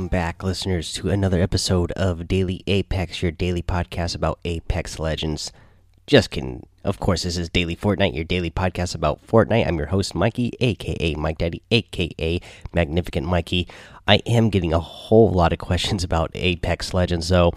welcome back, listeners, to another episode of Daily Apex, your daily podcast about Apex Legends. Just kidding. Of course, this is Daily Fortnite, your daily podcast about Fortnite. I'm your host, Mikey, aka Mike Daddy, aka Magnificent Mikey. I am getting a whole lot of questions about Apex Legends, though.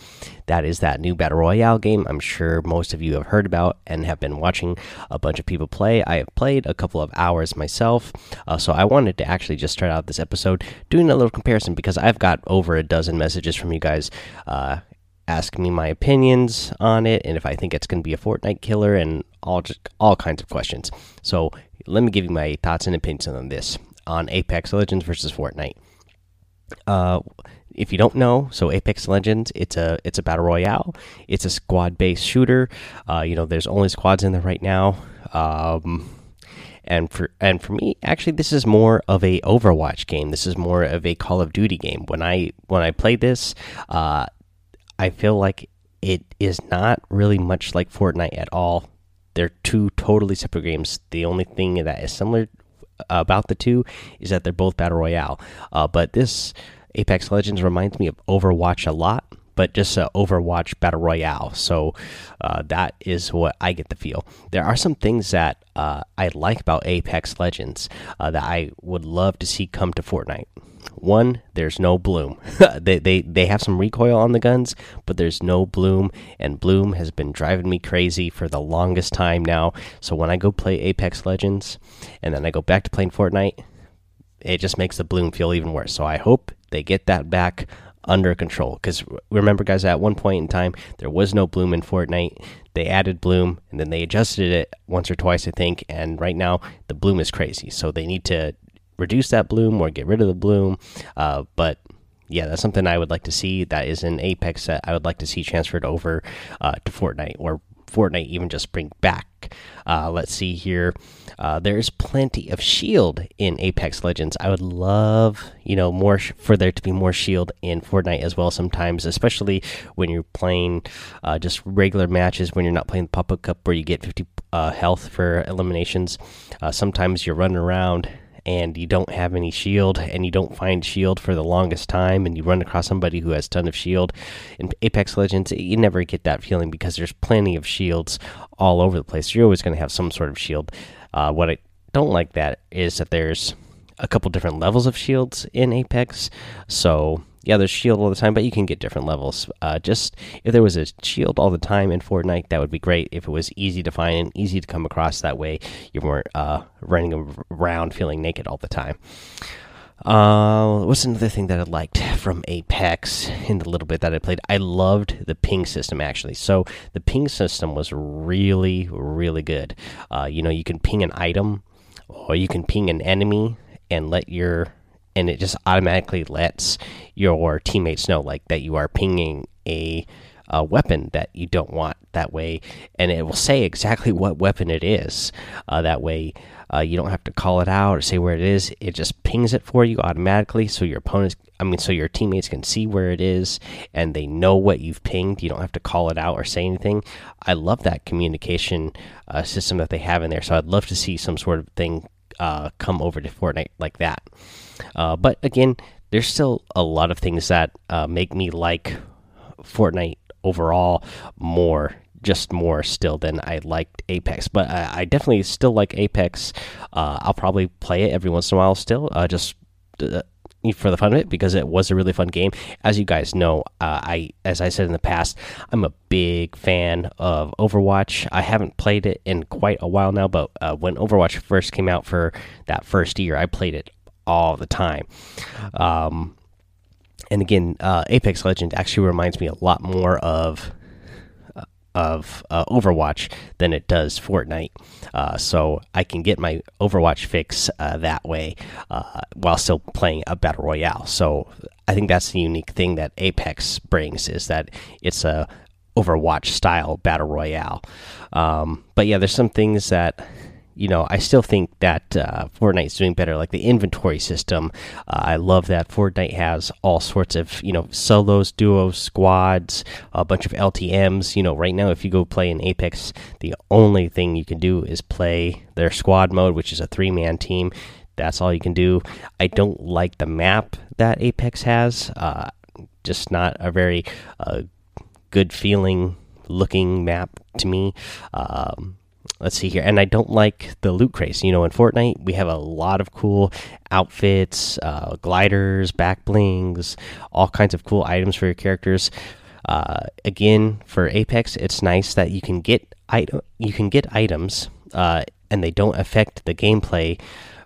That is that new Battle Royale game I'm sure most of you have heard about and have been watching a bunch of people play. I have played a couple of hours myself, uh, so I wanted to actually just start out this episode doing a little comparison because I've got over a dozen messages from you guys. Uh, ask me my opinions on it and if I think it's going to be a Fortnite killer and all just all kinds of questions. So let me give you my thoughts and opinions on this on Apex Legends versus Fortnite. Uh, if you don't know, so Apex Legends, it's a it's a battle royale. It's a squad based shooter. Uh, you know, there's only squads in there right now. Um, and for and for me, actually, this is more of a Overwatch game. This is more of a Call of Duty game. When I when I played this, uh, I feel like it is not really much like Fortnite at all. They're two totally separate games. The only thing that is similar about the two is that they're both battle royale. Uh, but this Apex Legends reminds me of Overwatch a lot, but just uh, Overwatch battle royale. So uh, that is what I get the feel. There are some things that uh, I like about Apex Legends uh, that I would love to see come to Fortnite. One, there's no bloom. they, they they have some recoil on the guns, but there's no bloom, and bloom has been driving me crazy for the longest time now. So when I go play Apex Legends, and then I go back to playing Fortnite, it just makes the bloom feel even worse. So I hope they get that back under control. Because remember, guys, at one point in time, there was no bloom in Fortnite. They added bloom and then they adjusted it once or twice, I think. And right now, the bloom is crazy. So they need to reduce that bloom or get rid of the bloom. Uh, but yeah, that's something I would like to see. That is an Apex that I would like to see transferred over uh, to Fortnite or Fortnite even just bring back. Uh, let's see here. Uh, there's plenty of shield in Apex Legends. I would love, you know, more for there to be more shield in Fortnite as well. Sometimes, especially when you're playing uh, just regular matches, when you're not playing the pop up cup where you get 50 uh, health for eliminations. Uh, sometimes you're running around and you don't have any shield and you don't find shield for the longest time and you run across somebody who has ton of shield. In apex legends you never get that feeling because there's plenty of shields all over the place. You're always going to have some sort of shield. Uh, what i don't like that is that there's a couple different levels of shields in apex. So yeah, there's shield all the time, but you can get different levels. Uh, just if there was a shield all the time in Fortnite, that would be great. If it was easy to find and easy to come across, that way you weren't uh, running around feeling naked all the time. Uh, what's another thing that I liked from Apex in the little bit that I played? I loved the ping system actually. So the ping system was really, really good. Uh, you know, you can ping an item or you can ping an enemy and let your and it just automatically lets your teammates know like that you are pinging a, a, weapon that you don't want that way and it will say exactly what weapon it is. Uh, that way uh, you don't have to call it out or say where it is. It just pings it for you automatically so your opponents i mean so your teammates can see where it is and they know what you've pinged. You don't have to call it out or say anything. I love that communication uh, system that they have in there so i'd love to see some sort of thing uh, come over to fortnite like that uh, but again, there's still a lot of things that uh, make me like Fortnite overall more, just more still than I liked Apex. But I, I definitely still like Apex. Uh, I'll probably play it every once in a while still, uh, just uh, for the fun of it because it was a really fun game. As you guys know, uh, I as I said in the past, I'm a big fan of Overwatch. I haven't played it in quite a while now, but uh, when Overwatch first came out for that first year, I played it all the time. Um, and again, uh, Apex Legend actually reminds me a lot more of uh, of uh, Overwatch than it does Fortnite. Uh, so I can get my Overwatch fix uh, that way uh, while still playing a battle royale. So I think that's the unique thing that Apex brings is that it's a Overwatch style battle royale. Um, but yeah, there's some things that you know, I still think that uh, Fortnite's doing better. Like the inventory system, uh, I love that Fortnite has all sorts of you know solos, duos, squads, a bunch of LTM's. You know, right now if you go play in Apex, the only thing you can do is play their squad mode, which is a three man team. that's all you can do. I don't like the map that Apex has. Uh, just not a very uh, good feeling looking map to me. Um, let's see here. And i don't like the loot crates you know in fortnite we have a lot of cool outfits uh, gliders back blings all kinds of cool items for your characters. Uh, again for apex it's nice that you can get item you can get items uh, and they don't affect the gameplay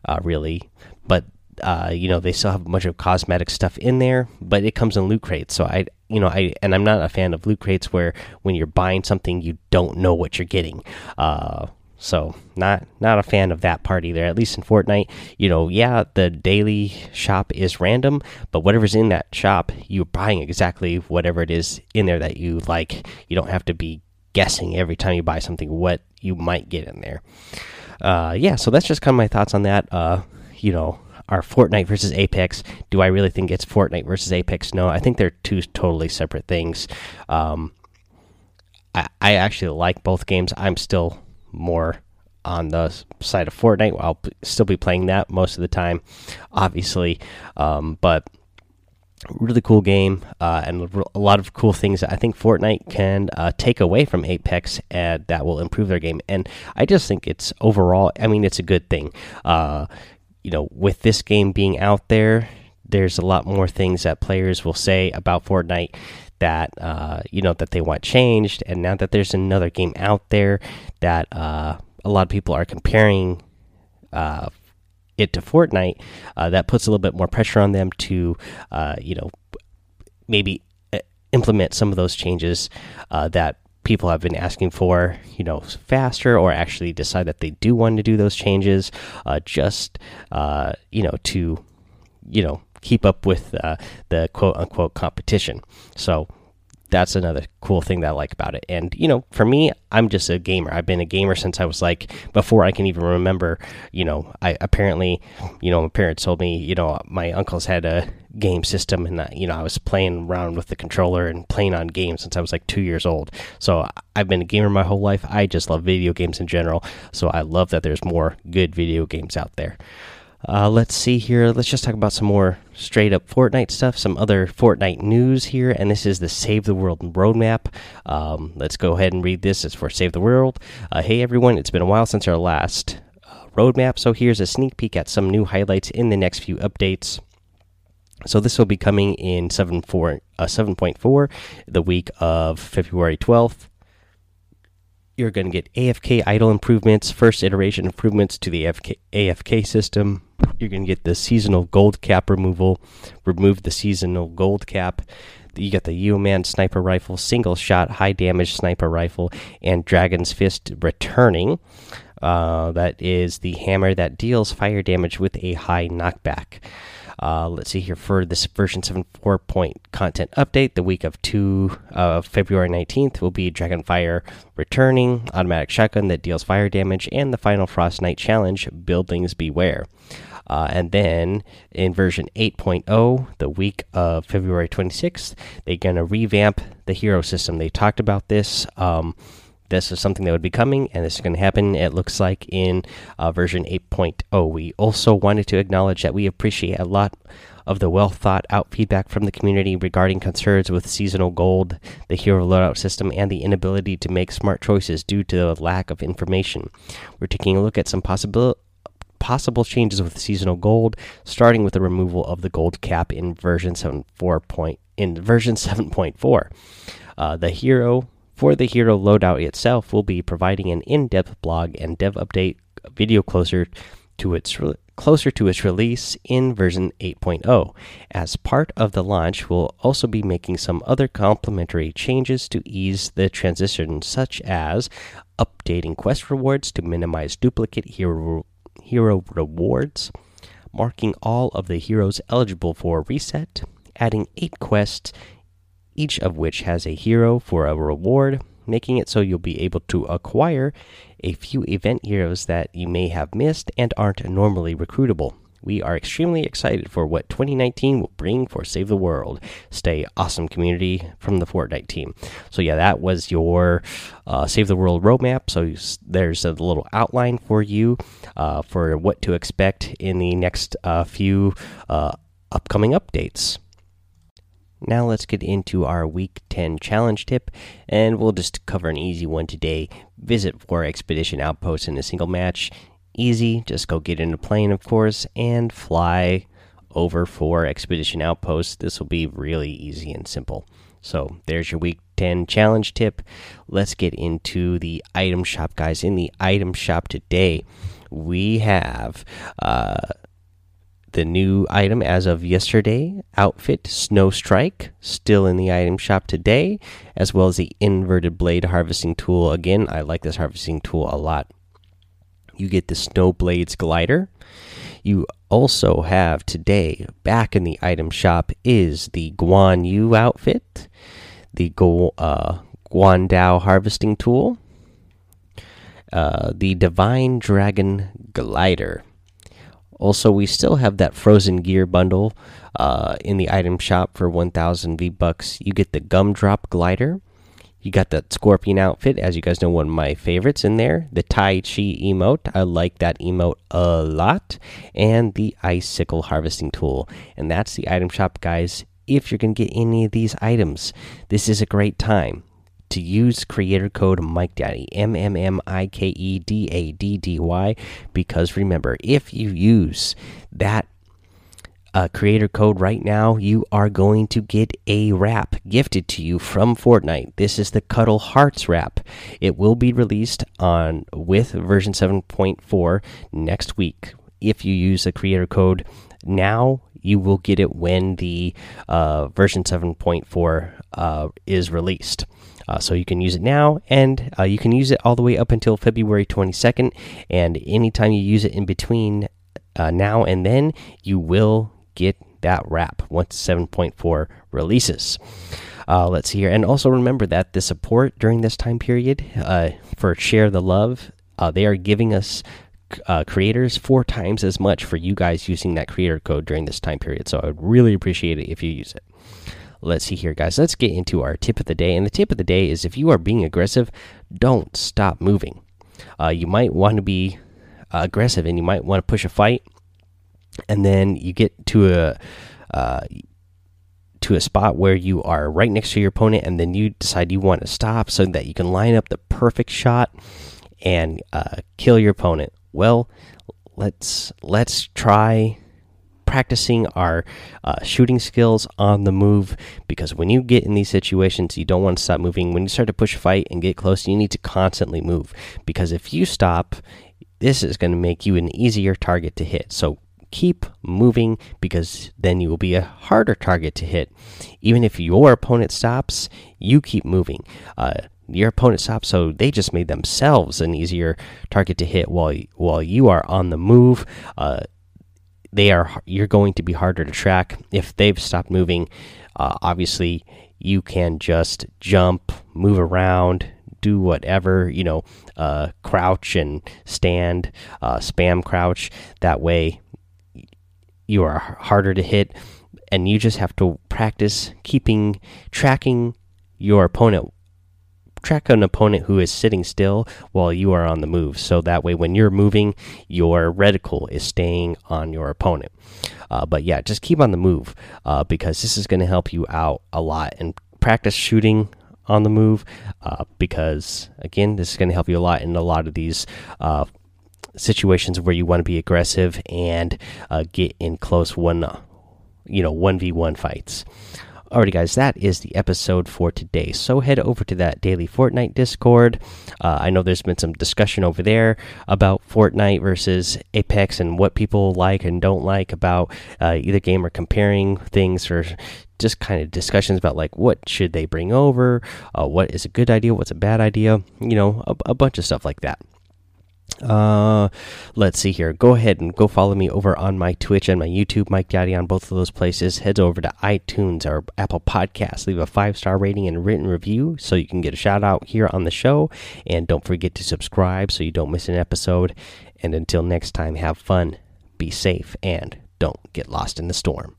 uh, really but uh, you know they still have a bunch of cosmetic stuff in there but it comes in loot crates. So i you know i and i'm not a fan of loot crates where when you're buying something you don't know what you're getting. Uh, so not not a fan of that part either. At least in fortnite you know yeah the daily shop is random but whatever's in that shop you're buying exactly whatever it is in there that you like. You don't have to be guessing every time you buy something what you might get in there. Uh, yeah so that's just kind of my thoughts on that. Uh, you know are Fortnite versus Apex. Do I really think it's Fortnite versus Apex? No, I think they're two totally separate things. Um, I, I actually like both games. I'm still more on the side of Fortnite. I'll still be playing that most of the time, obviously. Um, but really cool game uh, and a lot of cool things that I think Fortnite can uh, take away from Apex and that will improve their game. And I just think it's overall, I mean, it's a good thing. Uh, you know, with this game being out there, there's a lot more things that players will say about Fortnite that uh, you know that they want changed. And now that there's another game out there that uh, a lot of people are comparing uh, it to Fortnite, uh, that puts a little bit more pressure on them to uh, you know maybe uh, implement some of those changes that people have been asking for, you know, faster, or actually decide that they do want to do those changes, uh, just uh, you know to you know keep up with uh, the quote unquote competition. So that's another cool thing that I like about it. And you know, for me, I'm just a gamer. I've been a gamer since I was like before I can even remember. You know, I apparently, you know, my parents told me, you know, my uncles had a game system, and that, you know, I was playing around with the controller and playing on games since I was like two years old. So I've been a gamer my whole life. I just love video games in general. So I love that there's more good video games out there. Uh, let's see here. Let's just talk about some more straight up Fortnite stuff, some other Fortnite news here. And this is the Save the World roadmap. Um, let's go ahead and read this. It's for Save the World. Uh, hey, everyone. It's been a while since our last uh, roadmap. So here's a sneak peek at some new highlights in the next few updates. So this will be coming in 7.4, uh, 7.4 the week of February 12th you're going to get AFK idle improvements, first iteration improvements to the AFK, AFK system, you're going to get the seasonal gold cap removal. Remove the seasonal gold cap. You get the Uman sniper rifle, single shot, high damage sniper rifle, and Dragon's Fist returning. Uh, that is the hammer that deals fire damage with a high knockback. Uh, let's see here for this version 7.4 point content update. The week of 2 uh, February 19th will be Dragonfire returning, automatic shotgun that deals fire damage, and the final Frostnite challenge, Buildings Beware. Uh, and then in version 8.0, the week of February 26th, they're going to revamp the hero system. They talked about this. Um, this is something that would be coming, and this is going to happen, it looks like, in uh, version 8.0. We also wanted to acknowledge that we appreciate a lot of the well thought out feedback from the community regarding concerns with seasonal gold, the hero loadout system, and the inability to make smart choices due to the lack of information. We're taking a look at some possible possible changes with seasonal gold, starting with the removal of the gold cap in version 7.4 point in version 7.4. Uh, the hero for the hero loadout itself will be providing an in-depth blog and dev update video closer to its closer to its release in version 8.0. As part of the launch, we'll also be making some other complementary changes to ease the transition, such as updating quest rewards to minimize duplicate hero hero rewards, marking all of the heroes eligible for reset, adding 8 quests, each of which has a hero for a reward, making it so you'll be able to acquire a few event heroes that you may have missed and aren't normally recruitable. We are extremely excited for what 2019 will bring for Save the World. Stay awesome community from the Fortnite team. So, yeah, that was your uh, Save the World roadmap. So, there's a little outline for you uh, for what to expect in the next uh, few uh, upcoming updates. Now let's get into our week 10 challenge tip, and we'll just cover an easy one today. Visit four expedition outposts in a single match. Easy, just go get in a plane, of course, and fly over four expedition outposts. This will be really easy and simple. So there's your week 10 challenge tip. Let's get into the item shop, guys. In the item shop today, we have uh, the new item as of yesterday outfit Snow Strike, still in the item shop today, as well as the inverted blade harvesting tool. Again, I like this harvesting tool a lot. You get the Snow Blades glider. You also have today back in the item shop is the Guan Yu outfit, the Gu uh, harvesting tool, uh, the Divine Dragon glider also, we still have that frozen gear bundle uh, in the item shop for 1,000 V bucks. You get the gumdrop glider. You got that scorpion outfit, as you guys know, one of my favorites in there. The Tai Chi emote, I like that emote a lot, and the icicle harvesting tool. And that's the item shop, guys. If you're gonna get any of these items, this is a great time to use creator code Mike Daddy M M M I K E D A D D Y because remember if you use that uh, creator code right now, you are going to get a wrap gifted to you from Fortnite. This is the Cuddle Hearts wrap. It will be released on with version 7.4 next week. If you use the creator code now, you will get it when the uh, version 7.4 uh, is released. Uh, so you can use it now, and uh, you can use it all the way up until February 22nd. And anytime you use it in between uh, now and then, you will get that wrap once 7.4 releases. Uh, let's see here, and also remember that the support during this time period uh, for Share the Love, uh, they are giving us uh, creators four times as much for you guys using that creator code during this time period. So I would really appreciate it if you use it. Let's see here, guys. Let's get into our tip of the day. And the tip of the day is if you are being aggressive, don't stop moving. Uh, you might want to be aggressive and you might want to push a fight, and then you get to a uh, to a spot where you are right next to your opponent, and then you decide you want to stop so that you can line up the perfect shot and uh, kill your opponent. Well, let's let's try practicing our uh, shooting skills on the move because when you get in these situations, you don't want to stop moving. When you start to push a fight and get close, you need to constantly move because if you stop, this is going to make you an easier target to hit. So keep moving because then you will be a harder target to hit. Even if your opponent stops, you keep moving. Uh, your opponent stops, so they just made themselves an easier target to hit while while you are on the move. Uh, they are you're going to be harder to track if they've stopped moving. Uh, obviously, you can just jump, move around, do whatever you know, uh, crouch and stand, uh, spam crouch. That way, you are harder to hit, and you just have to practice keeping tracking your opponent track an opponent who is sitting still while you are on the move. So that way, when you're moving, your reticle is staying on your opponent. Uh, but yeah, just keep on the move uh, because this is going to help you out a lot and practice shooting on the move uh, because again, this is going to help you a lot in a lot of these uh, situations where you want to be aggressive and uh, get in close one, you know, one v one fights. Alrighty, guys, that is the episode for today. So head over to that daily Fortnite Discord. Uh, I know there's been some discussion over there about Fortnite versus Apex and what people like and don't like about uh, either game or comparing things or just kind of discussions about like what should they bring over, uh, what is a good idea, what's a bad idea, you know, a, a bunch of stuff like that. Uh, let's see here. Go ahead and go follow me over on my Twitch and my YouTube, Mike Daddy, on both of those places. Head over to iTunes or Apple Podcasts. Leave a five star rating and written review so you can get a shout out here on the show. And don't forget to subscribe so you don't miss an episode. And until next time, have fun. be safe, and don't get lost in the storm.